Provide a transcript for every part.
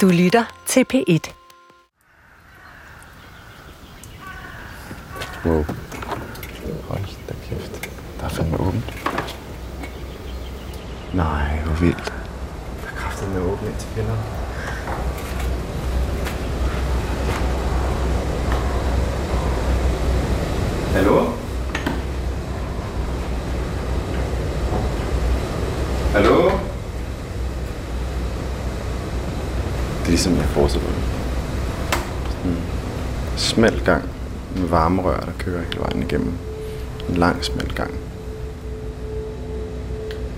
Du lytter til P1. Wow. Hold da kæft. Der er fandme åbent. Nej, hvor vildt. Der er kraftigt med åbent ind til kælderen. Hallo? Hallo? Det er ligesom jeg forestiller mig. Sådan en smal gang med varmerør, der kører hele vejen igennem. En lang, smal gang.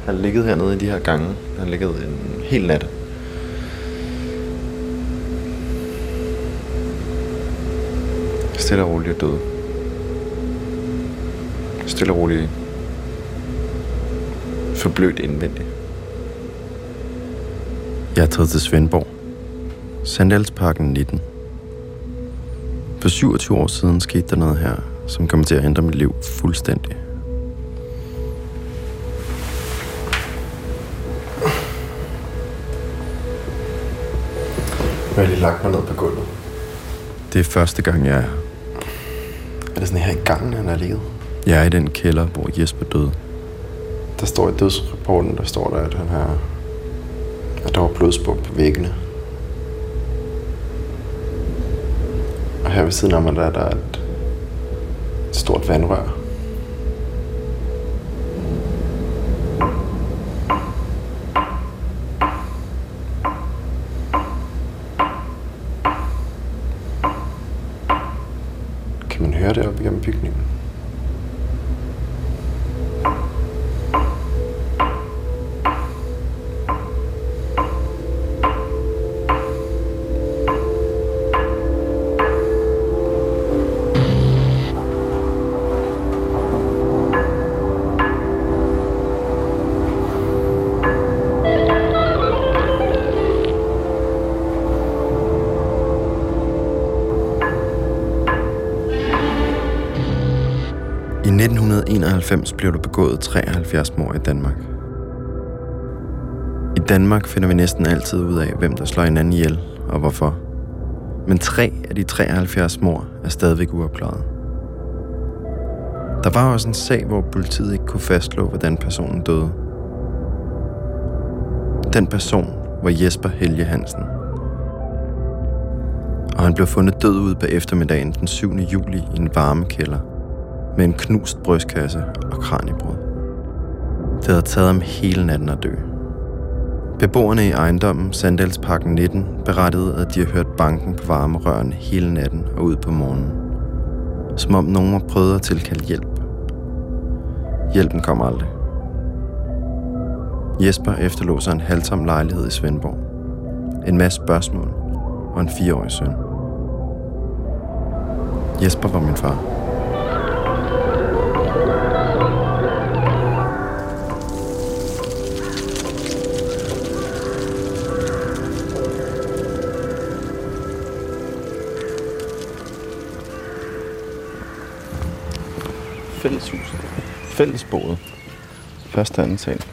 Jeg har ligget hernede i de her gange. Jeg har ligget en hel nat. Stille og roligt død. Stille og roligt forblødt indvendigt. Jeg er taget til Svendborg. Sandalsparken 19. For 27 år siden skete der noget her, som kommer til at ændre mit liv fuldstændig. Jeg har lige lagt mig ned på gulvet. Det er første gang, jeg er her. Er det sådan her i gangen, han er ligget? Jeg er i den kælder, hvor Jesper døde. Der står i dødsrapporten, der står der, at han har... At der var blodspor på væggene. Og her ved siden af mig, der er der et, stort vandrør. 1991 blev der begået 73 mord i Danmark. I Danmark finder vi næsten altid ud af, hvem der slår hinanden ihjel og hvorfor. Men tre af de 73 mord er stadigvæk uopklaret. Der var også en sag, hvor politiet ikke kunne fastslå, hvordan personen døde. Den person var Jesper Helge Hansen. Og han blev fundet død ud på eftermiddagen den 7. juli i en varmekælder med en knust brystkasse og kraniebrud. Det havde taget ham hele natten at dø. Beboerne i ejendommen Sandalsparken 19 berettede, at de har hørt banken på varmerøren hele natten og ud på morgenen. Som om nogen har prøvet at tilkalde hjælp. Hjælpen kom aldrig. Jesper efterlod sig en halvtom lejlighed i Svendborg. En masse spørgsmål og en fireårig søn. Jesper var min far. Fællesbordet. Første og anden sal. Det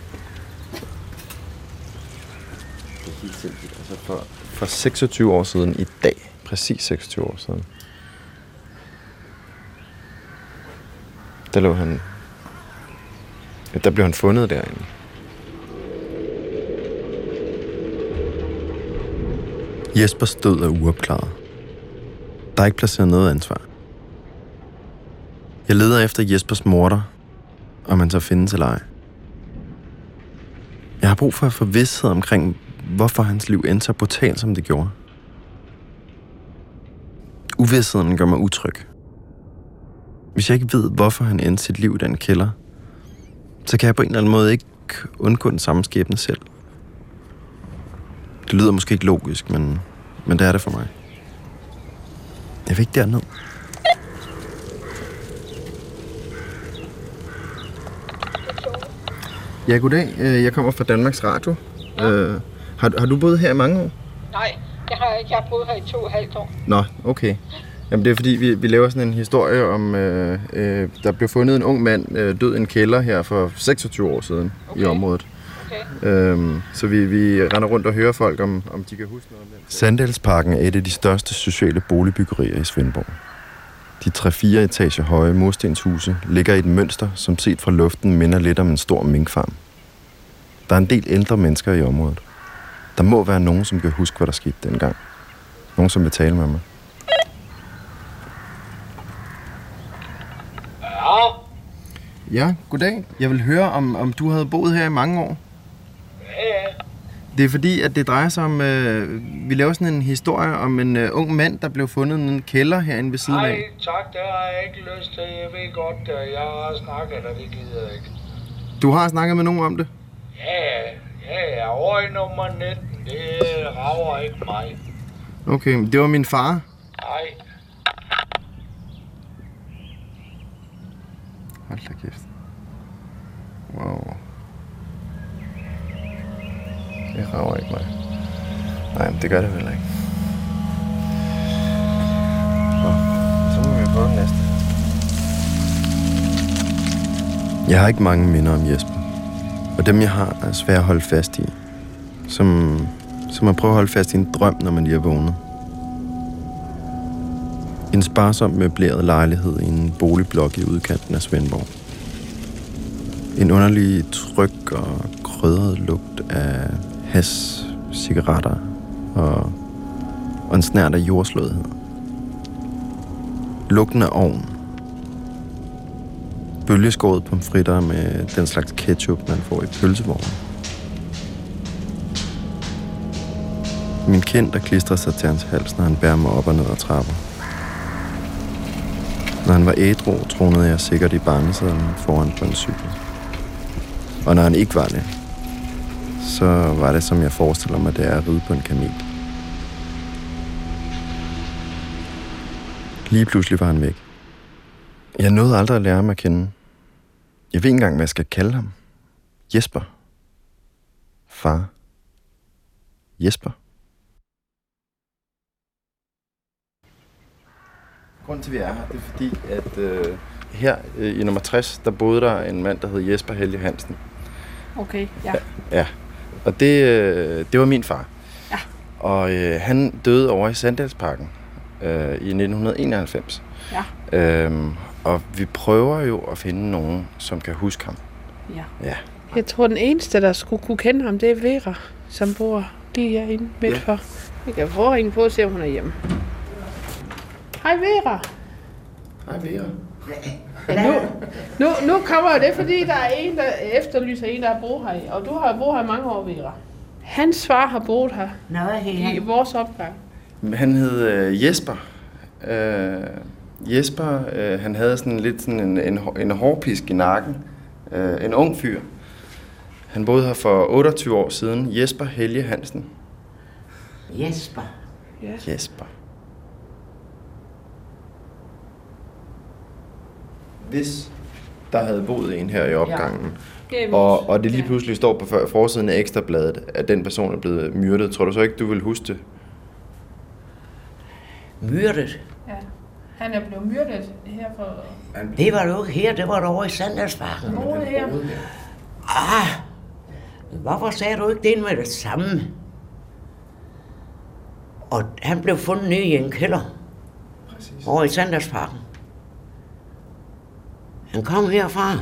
er helt sindssygt. Altså for, for 26 år siden i dag. Præcis 26 år siden. Der lå han... Ja, der blev han fundet derinde. Jespers død er uopklaret. Der er ikke placeret noget ansvar. Jeg leder efter Jespers morter, om man så findes eller ej. Jeg har brug for at få vidsthed omkring, hvorfor hans liv endte så brutalt, som det gjorde. Uvidstheden gør mig utryg. Hvis jeg ikke ved, hvorfor han endte sit liv i den kælder, så kan jeg på en eller anden måde ikke undgå den samme skæbne selv. Det lyder måske ikke logisk, men, men det er det for mig. Jeg vil ikke derned. Ja, goddag. Øh, Jeg kommer fra Danmarks Radio. Øh, har, har du boet her i mange år? Nej, det har jeg ikke. Jeg har boet her i to og et halvt år. Nå, okay. Jamen det er fordi, vi, vi laver sådan en historie om, øh, øh, der blev fundet en ung mand øh, død i en kælder her for 26 år siden okay. i området. Okay. Øhm, så vi, vi render rundt og hører folk, om, om de kan huske noget om det. Sandalsparken er et af de største sociale boligbyggerier i Svendborg. De 3-4 etager høje murstenshuse ligger i et mønster, som set fra luften minder lidt om en stor minkfarm. Der er en del ældre mennesker i området. Der må være nogen, som kan huske, hvad der skete dengang. Nogen, som vil tale med mig. Ja, Ja, goddag. Jeg vil høre, om, om du havde boet her i mange år. ja, Det er fordi, at det drejer sig om... Øh, vi laver sådan en historie om en øh, ung mand, der blev fundet i en kælder herinde ved siden Nej, af. tak, det har jeg ikke lyst til. Jeg ved godt, at jeg har snakket, og det gider jeg ikke. Du har snakket med nogen om det? Ja, ja, ja, i nummer 19, det rager ikke mig. Okay, det var min far. Nej, Hold da kæft. Wow. Rager ikke mig. Nej, men det gør det vel ikke. Nå, så må vi prøve den næste. Jeg har ikke mange minder om Jesper. Og dem, jeg har, er svære at holde fast i. Som, som at prøve at holde fast i en drøm, når man lige er vågnet. En sparsom møbleret lejlighed i en boligblok i udkanten af Svendborg. En underlig tryk og krydret lugt af has, cigaretter og, og en snært af jordslødhed. Lugten af ovn. Bølgeskåret pomfritter med den slags ketchup, man får i pølsevognen. Min kind, der klistrer sig til hans hals, når han bærer mig op og ned ad trapper. Når han var ædru, tronede jeg sikkert i barnesæden foran på en cykel. Og når han ikke var det, så var det, som jeg forestiller mig, det er at ride på en kamel. Lige pludselig var han væk. Jeg nåede aldrig at lære ham at kende. Jeg ved ikke engang, hvad jeg skal kalde ham. Jesper. Far. Jesper. Grunden til, at vi er her, det er fordi, at øh, her øh, i nummer 60, der boede der en mand, der hed Jesper Helge Hansen. Okay, ja. Ja, og det, øh, det var min far. Ja. Og øh, han døde over i Sandalsparken øh, i 1991. Ja. Øhm, og vi prøver jo at finde nogen, som kan huske ham. Ja. Ja. Jeg tror, den eneste, der skulle kunne kende ham, det er Vera, som bor lige herinde midt Ja. for. Vi kan prøve at ringe på og se, om hun er hjemme. Hej Vera. Hej, Vera. Nu, nu, nu kommer det, fordi der er en, der efterlyser en, der har boet her. Og du har boet her mange år, Vera. Hans far har boet her Nå, i vores opgang. Han hed øh, Jesper. Øh, Jesper, øh, han havde sådan lidt sådan en, en, en hårpisk i nakken. Øh, en ung fyr. Han boede her for 28 år siden. Jesper Helge Hansen. Jesper. Jesper. Hvis der havde boet en her i opgangen, Det er og, og det lige pludselig står på for- forsiden af Ekstrabladet, at den person er blevet myrdet, tror du så ikke, du vil huske det? Myrdet. Ja. Han er blevet myrdet her for... Det var du ikke her, det var du over i Sandalsparken. Boet her. Ah, hvorfor sagde du ikke det med det samme? Og han blev fundet nede i en kælder. Præcis. Over i Sandalsparken. Han kom herfra.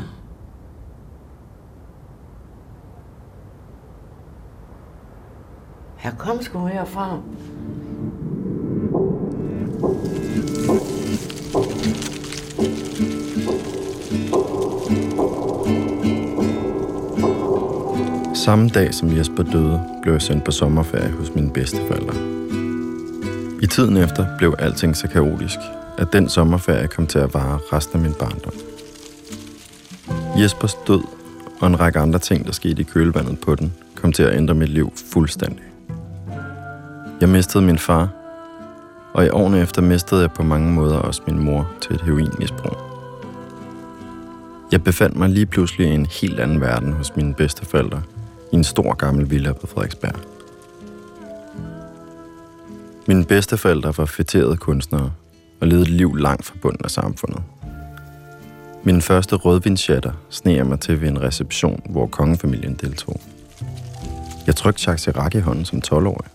Han kom sgu herfra. Samme dag som Jesper døde, blev jeg sendt på sommerferie hos mine bedsteforældre. I tiden efter blev alting så kaotisk, at den sommerferie kom til at vare resten af min barndom. Jespers død og en række andre ting, der skete i kølvandet på den, kom til at ændre mit liv fuldstændig. Jeg mistede min far, og i årene efter mistede jeg på mange måder også min mor til et heroinmisbrug. Jeg befandt mig lige pludselig i en helt anden verden hos mine bedsteforældre, i en stor gammel villa på Frederiksberg. Mine bedsteforældre var fætterede kunstnere og levede et liv langt fra bunden af samfundet. Min første rødvinsjatter sneg jeg mig til ved en reception, hvor kongefamilien deltog. Jeg trykte Jacques Chirac i hånden som 12-årig.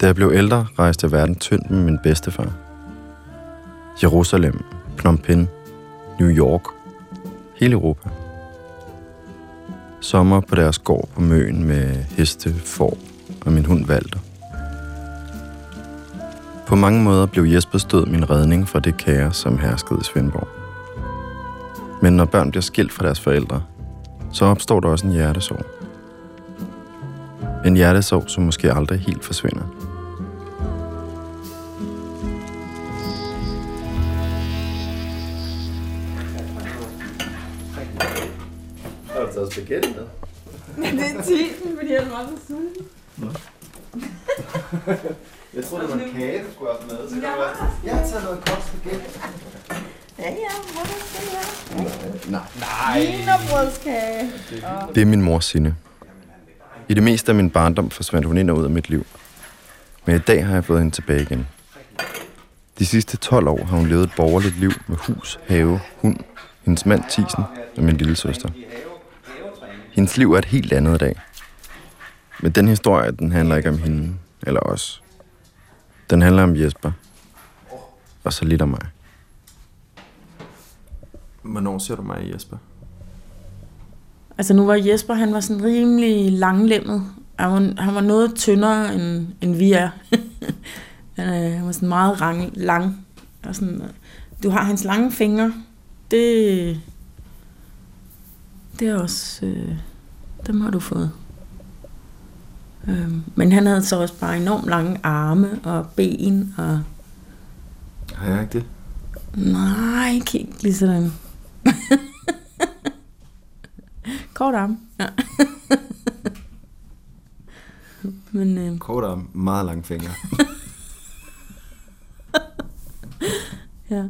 Da jeg blev ældre, rejste jeg verden tyndt med min bedstefar. Jerusalem, Phnom Penh, New York, hele Europa. Sommer på deres gård på Møen med heste, får og min hund Valter. På mange måder blev Jespers død min redning fra det kaos, som herskede i Svendborg. Men når børn bliver skilt fra deres forældre, så opstår der også en hjertesorg. En hjertesorg, som måske aldrig helt forsvinder. Har du taget spaghetti med? Det er tiden, fordi jeg er meget sulten. Jeg tror det var en kage, du skulle have haft med. Så kan det være. Jeg har taget noget godt spaghetti. Ja, ja, hvordan skal jeg? Nej. Wienerbrødskage. Det er min mor Sine. I det meste af min barndom forsvandt hun ind og ud af mit liv. Men i dag har jeg fået hende tilbage igen. De sidste 12 år har hun levet et borgerligt liv med hus, have, hund, hendes mand Tisen og min lille søster. Hendes liv er et helt andet i dag. Men den historie, den handler ikke om hende eller os. Den handler om Jesper. Og så lidt om mig. Hvornår ser du mig, Jesper? Altså nu var Jesper, han var sådan rimelig langlemmet. Han var, han var noget tyndere, end, end vi er. han, øh, han var sådan meget rang, lang. Og sådan, øh, du har hans lange fingre. Det, det er også... Øh, dem har du fået. Øh, men han havde så også bare enormt lange arme og ben. Og, Har jeg ikke det? nej, ikke helt lige sådan. Kort arm. Ja. Men øh, Kort og meget lange fingre. ja.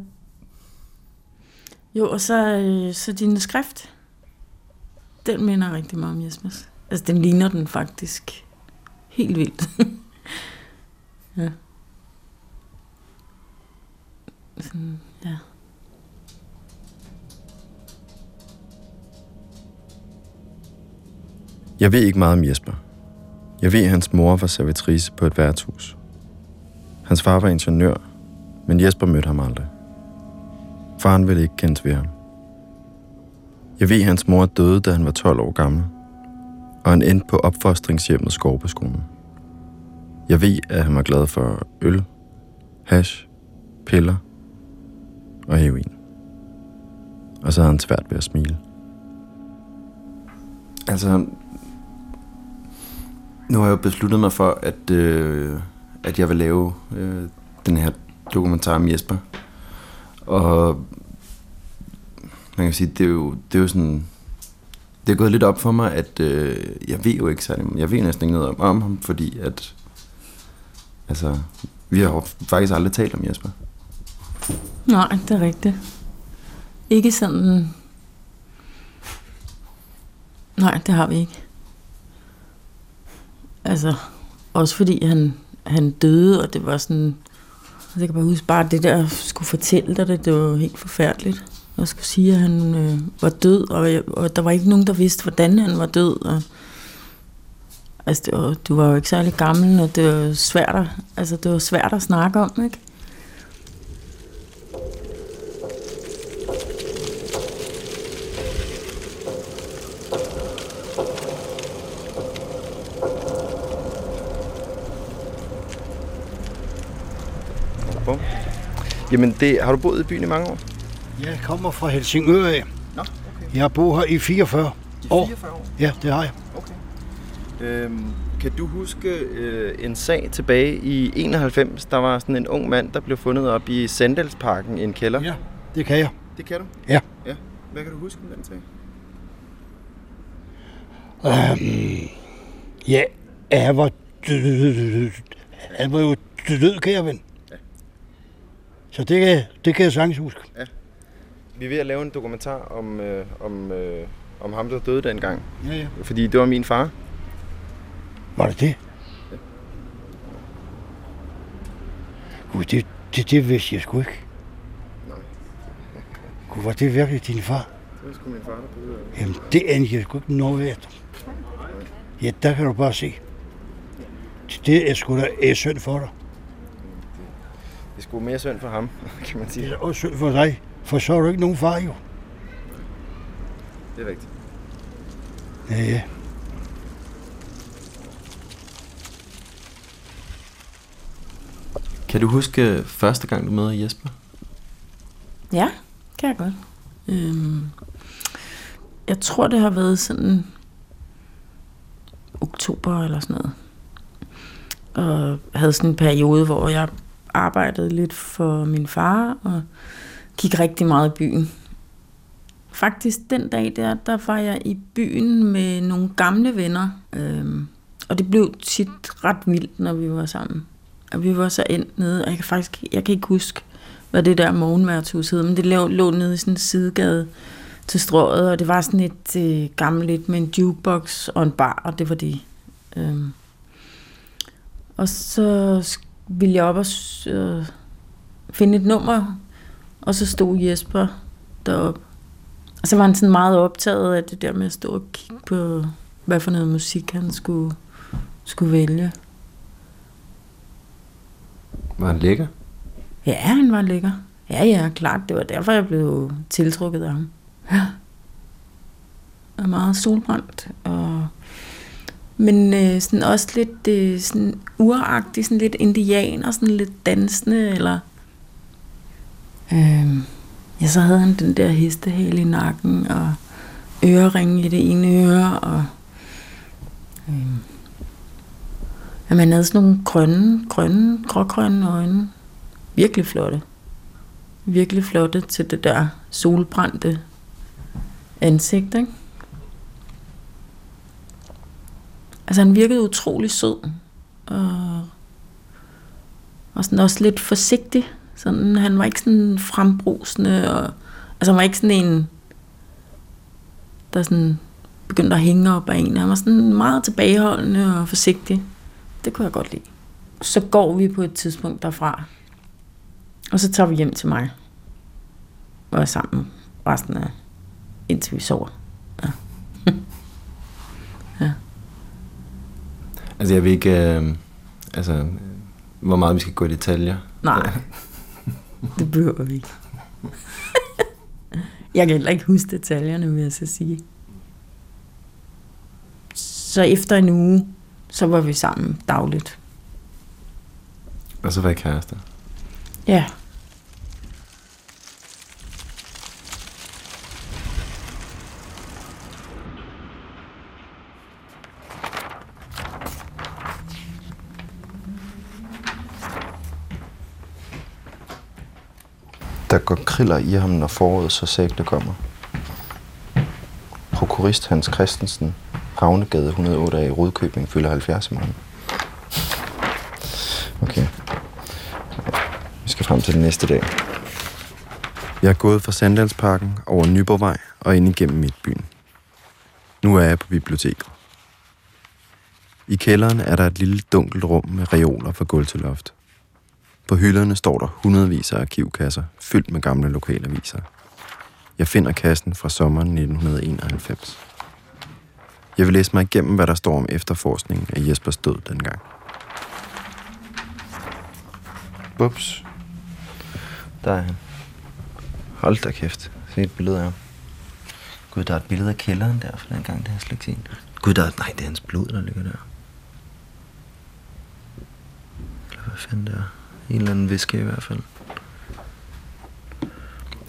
Jo, og så, øh, så din skrift. Den minder rigtig meget om Jesmers. Altså, den ligner den faktisk helt vildt. ja. Sådan, ja. Jeg ved ikke meget om Jesper. Jeg ved, at hans mor var servitrice på et værtshus. Hans far var ingeniør, men Jesper mødte ham aldrig. Faren ville ikke kendes ved ham. Jeg ved, at hans mor døde, da han var 12 år gammel, og han endte på opfostringshjemmet Skorpeskolen. Jeg ved, at han var glad for øl, hash, piller og heroin. Og så havde han svært ved at smile. Altså, nu har jeg jo besluttet mig for, at, øh, at jeg vil lave øh, den her dokumentar om Jesper. Og man kan sige, det er jo, det er jo sådan... Det er gået lidt op for mig, at øh, jeg ved jo ikke særlig... Jeg ved næsten ikke noget om, om ham, fordi at... Altså, vi har jo faktisk aldrig talt om Jesper. Nej, det er rigtigt. Ikke sådan... Nej, det har vi ikke. Altså, også fordi han, han døde, og det var sådan... Altså, jeg kan bare huske bare det der, skulle fortælle dig det, det var helt forfærdeligt. Jeg skulle sige, at han øh, var død, og, jeg, og der var ikke nogen, der vidste, hvordan han var død. Og, altså, det var, du var jo ikke særlig gammel, og det var svært at, altså, det var svært at snakke om, ikke? Jamen, det, har du boet i byen i mange år? Jeg kommer fra Helsingør af. Nå, okay. Jeg har boet her i 44 år. 44 år? Ja, det har jeg. Okay. Øhm, kan du huske øh, en sag tilbage i 91? Der var sådan en ung mand, der blev fundet op i Sandalsparken i en kælder. Ja, det kan jeg. Det kan du? Ja. ja. Hvad kan du huske om den sag? Øhm, ja, han var død. Han var jo død, jeg ven. Ja. Så det kan, det kan jeg sagtens huske. Vi er ved at lave en dokumentar om, øh, om, øh, om ham, der døde dengang. Ja, ja. Fordi det var min far. Var det det? Gud, det, det, det vidste jeg sgu ikke. Nej. Gud, var det virkelig din far? Det var sgu min far, der døde. Jamen, det anede jeg sgu ikke noget efter. Ja, der kan du bare se. Det er sgu da er synd for dig. Det sgu mere synd for ham, kan man Det sige. er også synd for dig, for så er du ikke nogen far jo. Det er rigtigt. Ja, ja. Kan du huske første gang, du møder Jesper? Ja, kan jeg godt. Øhm, jeg tror, det har været sådan oktober eller sådan noget. Og jeg havde sådan en periode, hvor jeg arbejdede lidt for min far og gik rigtig meget i byen. Faktisk den dag der, der var jeg i byen med nogle gamle venner. Øhm, og det blev tit ret vildt, når vi var sammen. Og vi var så endt nede, og jeg kan faktisk jeg kan ikke huske, hvad det der morgenværtshus hed, men det lå, lå nede i sådan en sidegade til strået, og det var sådan et øh, gammelt lidt med en jukebox og en bar, og det var det. Øhm. Og så ville jeg op og øh, finde et nummer, og så stod Jesper deroppe. Og så var han sådan meget optaget af det der med at stå og kigge på, hvad for noget musik han skulle, skulle vælge. Var han lækker? Ja, han var lækker. Ja, ja, klart. Det var derfor, jeg blev tiltrukket af ham. Ja. Og meget solbrændt. Og... Men øh, sådan også lidt øh, sådan uragtig, sådan lidt indianer, sådan lidt dansende, eller... Øh, ja, så havde han den der hestehale i nakken, og øreringe i det ene øre, og... Øh, ja, man havde sådan nogle grønne, grønne, grågrønne øjne virkelig flotte. Virkelig flotte til det der solbrændte ansigt, ikke? Altså han virkede utrolig sød. Og, og sådan også lidt forsigtig. Sådan, han var ikke sådan frembrusende. Og, altså han var ikke sådan en, der sådan begyndte at hænge op af en. Han var sådan meget tilbageholdende og forsigtig. Det kunne jeg godt lide. Så går vi på et tidspunkt derfra, og så tager vi hjem til mig. Og er sammen resten af, indtil vi sover. Ja. Altså jeg ved ikke, øh, altså, hvor meget vi skal gå i detaljer. Nej, det behøver vi ikke. jeg kan heller ikke huske detaljerne, vil jeg så sige. Så efter en uge, så var vi sammen dagligt. Og så var jeg kærester. Ja. Der går kriller i ham, når foråret så sægte kommer. Prokurist Hans Christensen, Ravnegade 108 i Rudkøbing, fylder 70 i morgen. Okay. Vi skal frem til den næste dag. Jeg er gået fra Sandalsparken over Nyborgvej og ind igennem Midtbyen. Nu er jeg på biblioteket. I kælderen er der et lille dunkelt rum med reoler fra gulv til loft. På hylderne står der hundredvis af arkivkasser, fyldt med gamle lokalaviser. Jeg finder kassen fra sommeren 1991. Jeg vil læse mig igennem, hvad der står om efterforskningen af Jespers død dengang. Bups. Der er han. Hold da kæft. Se et billede af ham. Gud, der er et billede af kælderen der fra den gang, det har jeg slet ikke set. Gud, der er... Nej, det er hans blod, der ligger der. Eller hvad fanden det er. En eller anden væske i hvert fald.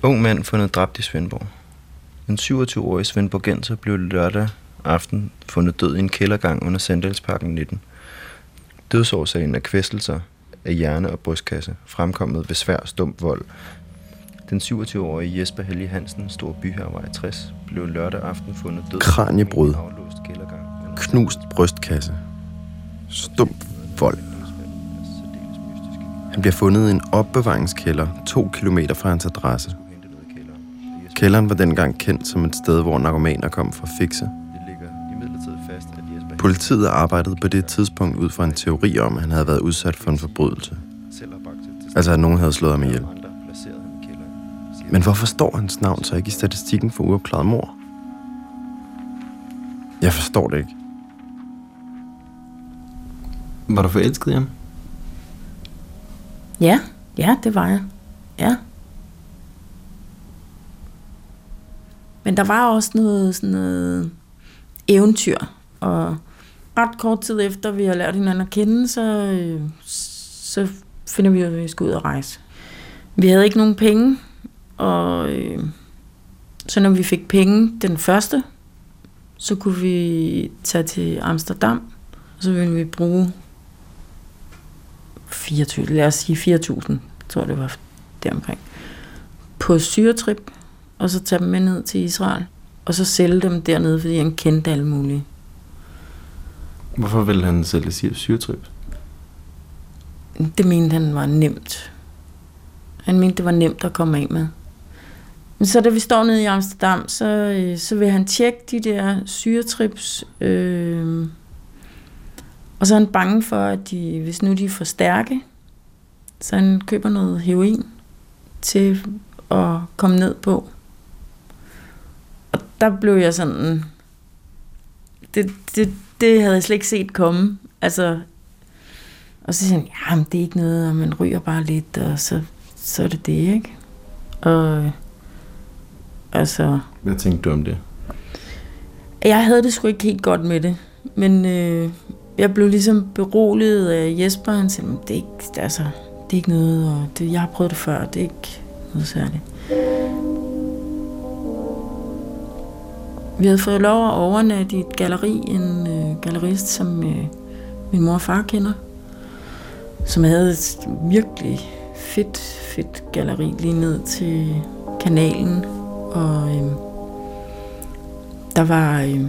Ung mand fundet dræbt i Svendborg. En 27-årig Svendborgenser blev lørdag aften fundet død i en kældergang under Sandalsparken 19. Dødsårsagen er kvæstelser af hjerne og brystkasse, fremkommet ved svær stump vold. Den 27-årige Jesper Helge Hansen, Stor Byhervej 60, blev lørdag aften fundet død under Knust brystkasse. Stump vold. Han bliver fundet i en opbevaringskælder to kilometer fra hans adresse. Kælderen var dengang kendt som et sted, hvor narkomaner kom for at fikse. Det ligger fast, at Politiet arbejdede på det tidspunkt ud fra en teori om, at han havde været udsat for en forbrydelse. Altså, at nogen havde slået ham ihjel. placeret ham i kælderen. Men hvorfor står hans navn så ikke i statistikken for uopklaret mor? Jeg forstår det ikke. Var du forelsket i ham? Ja, ja, det var jeg. Ja. Men der var også noget, sådan noget eventyr, og ret kort tid efter, vi har lært hinanden at kende, så, øh, så finder vi ud af, at vi skal ud og rejse. Vi havde ikke nogen penge, og øh, så når vi fik penge den første, så kunne vi tage til Amsterdam, og så ville vi bruge 24, lad os sige 4.000, tror det var deromkring, på syretrip, og så tage dem med ned til Israel, og så sælge dem dernede, fordi han kendte alle mulige. Hvorfor ville han sælge syretrip? Det mente han var nemt. Han mente, det var nemt at komme af med. Men så da vi står nede i Amsterdam, så, øh, så vil han tjekke de der syretrips, øh, og så er han bange for, at de, hvis nu de er for stærke, så han køber noget heroin til at komme ned på. Og der blev jeg sådan... Det, det, det havde jeg slet ikke set komme. Altså, og så siger han, ja, det er ikke noget, og man ryger bare lidt, og så, så er det det, ikke? Og altså... Hvad tænkte du om det? Jeg havde det sgu ikke helt godt med det, men øh, jeg blev ligesom beroliget af Jesper, han sagde, det er ikke, altså, det er ikke noget, og det, jeg har prøvet det før, det er ikke noget særligt. Vi havde fået lov at overnatte i et galeri, en øh, gallerist, som øh, min mor og far kender, som havde et virkelig fedt, fedt galeri lige ned til kanalen, og øh, der var, øh,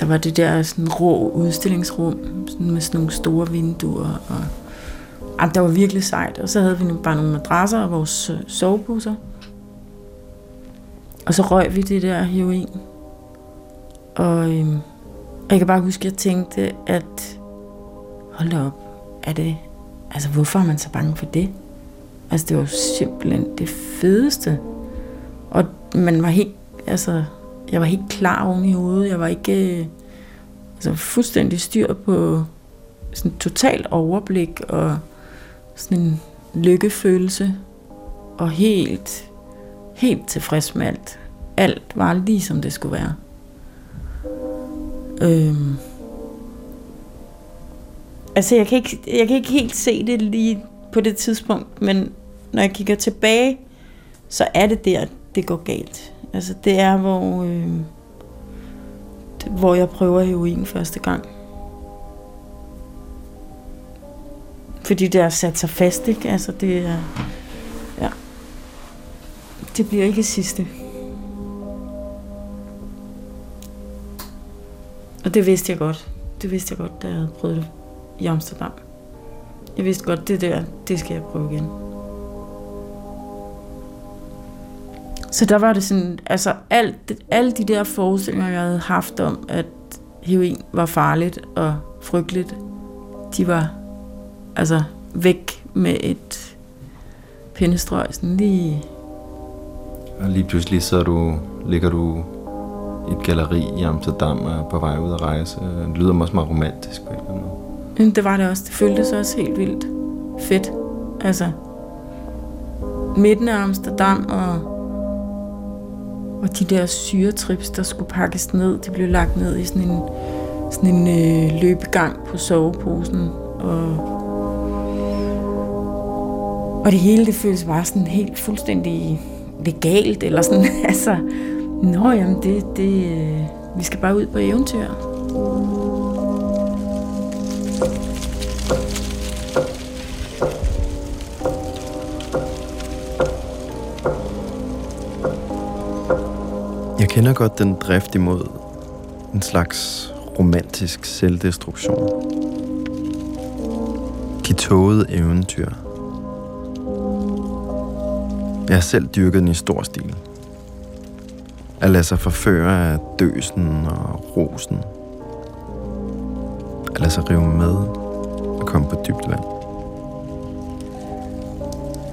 der var det der sådan rå udstillingsrum sådan med sådan nogle store vinduer, og ah, der var virkelig sejt. Og så havde vi bare nogle madrasser og vores øh, soveposer. Og så røg vi det der heroin. Og øhm, og jeg kan bare huske, at jeg tænkte, at hold da op, er det, altså hvorfor er man så bange for det? Altså det var simpelthen det fedeste. Og man var helt, altså, jeg var helt klar oven i hovedet. Jeg var ikke, øh, altså fuldstændig styr på sådan totalt overblik og sådan en lykkefølelse. Og helt, helt tilfreds med alt. Alt var lige som det skulle være. Øhm. Altså, jeg kan, ikke, jeg kan ikke helt se det lige på det tidspunkt, men når jeg kigger tilbage, så er det der, det går galt. Altså, det er, hvor, øh, det, hvor jeg prøver heroin første gang. Fordi det har sat sig fast, ikke? Altså, det er... Ja. Det bliver ikke sidste. Og det vidste jeg godt. Det vidste jeg godt, da jeg havde prøvet det i Amsterdam. Jeg vidste godt, det der, det skal jeg prøve igen. Så der var det sådan, altså alt, alle de der forestillinger, jeg havde haft om, at heroin var farligt og frygteligt, de var altså væk med et pindestrøg, sådan lige... Og lige pludselig så du, ligger du i et galeri i Amsterdam og er på vej ud at rejse. Det lyder også meget romantisk på en eller anden måde. Det var det også. Det føltes også helt vildt fedt. Altså, midten af Amsterdam og og de der syretrips, der skulle pakkes ned, de blev lagt ned i sådan en, sådan en øh, løbegang på soveposen. Og, og det hele, det føles bare sådan helt fuldstændig legalt, eller sådan, altså, nå jamen, det, det, øh, vi skal bare ud på eventyr. Kender godt den drift imod en slags romantisk selvdestruktion. De tågede eventyr. Jeg har selv dyrket den i stor stil. At lade sig forføre af døsen og rosen. At lade sig rive med og komme på dybt vand.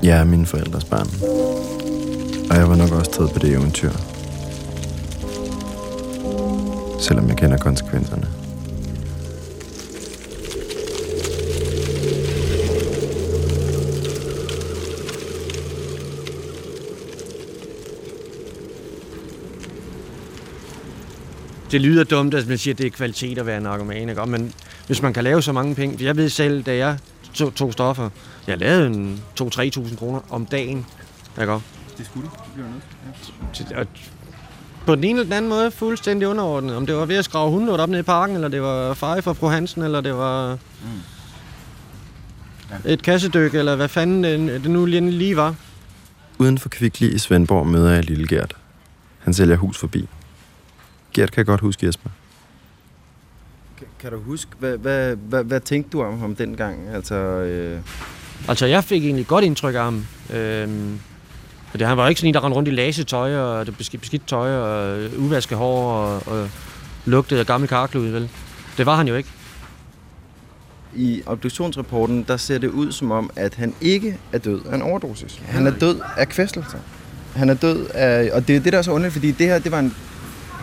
Jeg er mine forældres barn. Og jeg var nok også taget på det eventyr selvom jeg kender konsekvenserne. det lyder dumt, at man siger, at det er kvalitet at være narkoman, ikke? men hvis man kan lave så mange penge... Jeg ved selv, da jeg tog, tog stoffer, jeg lavede en 2-3.000 kroner om dagen. Ikke? Det skulle du, det bliver nødt ja på den ene eller den anden måde fuldstændig underordnet. Om det var ved at skrave hundelort op nede i parken, eller det var feje for fru Hansen, eller det var mm. ja. et kassedyk, eller hvad fanden det, det nu lige, lige var. Uden for Kvickly i Svendborg møder jeg lille Gert. Han sælger hus forbi. Gert kan godt huske Jesper. Kan, kan du huske, hvad, hvad, hvad, hvad tænkte du om ham dengang? Altså, øh... altså, jeg fik egentlig godt indtryk af ham. Det, han var ikke sådan en, der rendte rundt i lasetøj og det beskidt, tøj og uvasket hår og, og lugtede af gammel karklud, vel? Det var han jo ikke. I obduktionsrapporten, der ser det ud som om, at han ikke er død af en overdosis. Han er død af kvæstelser. Han er død af... Og det er det, der er så underligt, fordi det her, det var en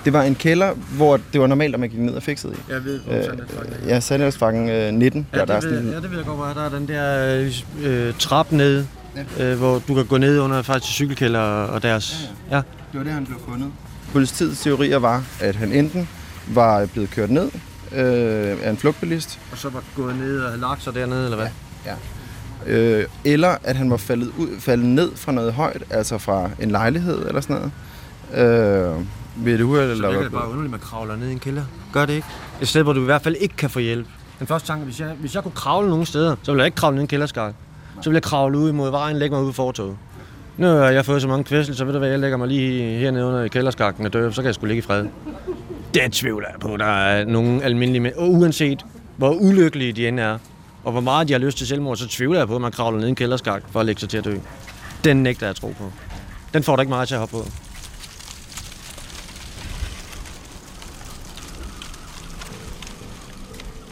det var en kælder, hvor det var normalt, at man gik ned og fikset i. Jeg ved, hvor øh, Sandelsfakken Ja, Sandelsfakken øh, 19. Ja, der, der ved, er sådan, ja, det ved jeg godt, hvor der er den der øh, trap ned, ja. øh, hvor du kan gå ned under faktisk cykelkælder og deres... Ja, ja. ja. Det var det, han blev fundet. Politiets teorier var, at han enten var blevet kørt ned øh, af en flugtbilist. Og så var gået ned og lagt sig dernede, eller hvad? Ja. ja. Øh, eller at han var faldet, ud, faldet ned fra noget højt, altså fra en lejlighed eller sådan noget. Øh, ved et uheld? Eller så er det bare underligt, at man kravler ned i en kælder. Gør det ikke? Et sted, hvor du i hvert fald ikke kan få hjælp. Den første tanke, hvis jeg, hvis jeg kunne kravle nogle steder, så ville jeg ikke kravle ned i en kælderskak. Så vil jeg kravle ud imod vejen, lægge mig ud i fortoget. Nu har jeg fået så mange kvæsel, så ved du hvad, jeg lægger mig lige hernede under kælderskakken og dør, så kan jeg sgu ligge i fred. Det tvivler jeg på, der er nogle almindelige mænd, og uanset hvor ulykkelige de end er, og hvor meget de har lyst til selvmord, så tvivler jeg på, at man kravler ned i en kælderskak for at lægge sig til at dø. Den nægter jeg at tro på. Den får du ikke meget til at hoppe på.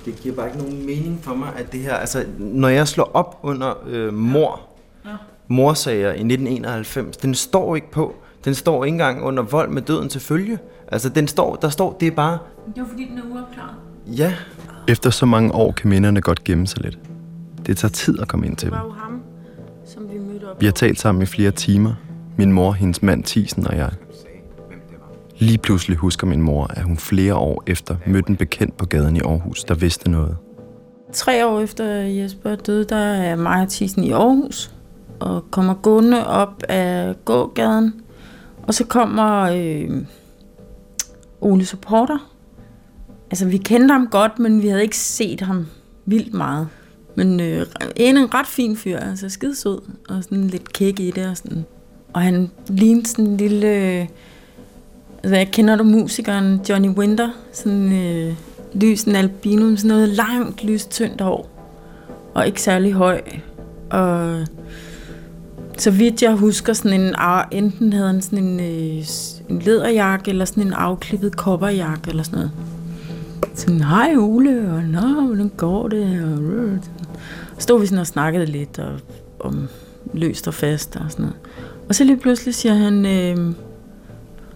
Det giver bare ikke nogen mening for mig, at det her, altså når jeg slår op under øh, mor, ja. morsager i 1991, den står ikke på. Den står ikke engang under vold med døden til følge. Altså den står, der står, det er bare... Det er fordi, den er uopklaret. Ja. Efter så mange år kan minderne godt gemme sig lidt. Det tager tid at komme ind til dem. Det var jo ham, som vi mødte op. Vi har talt sammen i flere timer. Min mor, hendes mand Tisen og jeg. Lige pludselig husker min mor, at hun flere år efter mødte en bekendt på gaden i Aarhus, der vidste noget. Tre år efter Jesper døde, der er Maja Thyssen i Aarhus og kommer gående op af gågaden. Og så kommer øh, Ole Supporter. Altså, vi kendte ham godt, men vi havde ikke set ham vildt meget. Men øh, en en ret fin fyr, altså skidesød, og sådan lidt kæk i det. Og, sådan. og han lignede sådan en lille... Øh, Altså, Hvad kender du musikeren Johnny Winter? Sådan øh, lys en albino, sådan noget langt, lyst, tyndt hår. Og ikke særlig høj. Og så vidt jeg husker, sådan en, enten havde han sådan en, øh, en læderjakke, eller sådan en afklippet kopperjakke, eller sådan noget. Sådan, hej Ole, og nå, hvordan går det? Og, øh, så stod vi sådan og snakkede lidt og, om løst og fast og sådan noget. Og så lige pludselig siger han, øh,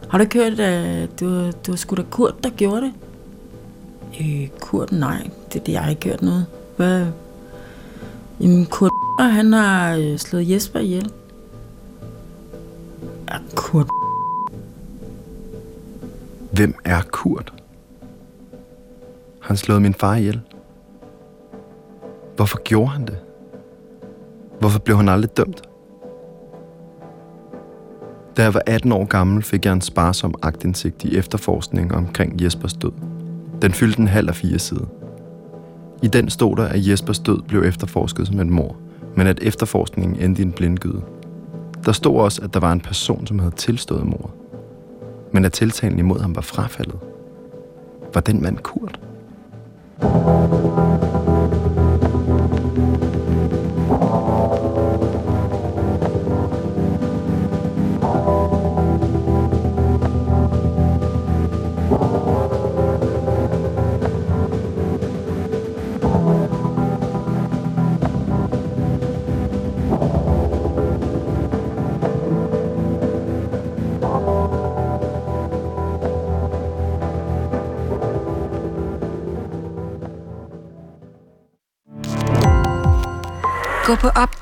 har du hørt, at du, du det var sgu da Kurt, der gjorde det? Øh, Kurt, nej. Det, det, jeg har ikke hørt noget. Hvad? Jamen, Kurt, han har øh, slået Jesper ihjel. Ja, Kurt. Hvem er Kurt? Han slået min far ihjel. Hvorfor gjorde han det? Hvorfor blev han aldrig dømt? Da jeg var 18 år gammel, fik jeg en sparsom agtindsigt i efterforskning omkring Jespers død. Den fyldte en halv af fire side. I den stod der, at Jespers død blev efterforsket som et mor, men at efterforskningen endte i en blindgyde. Der stod også, at der var en person, som havde tilstået mor, men at tiltalen imod ham var frafaldet. Var den mand Kurt? thank you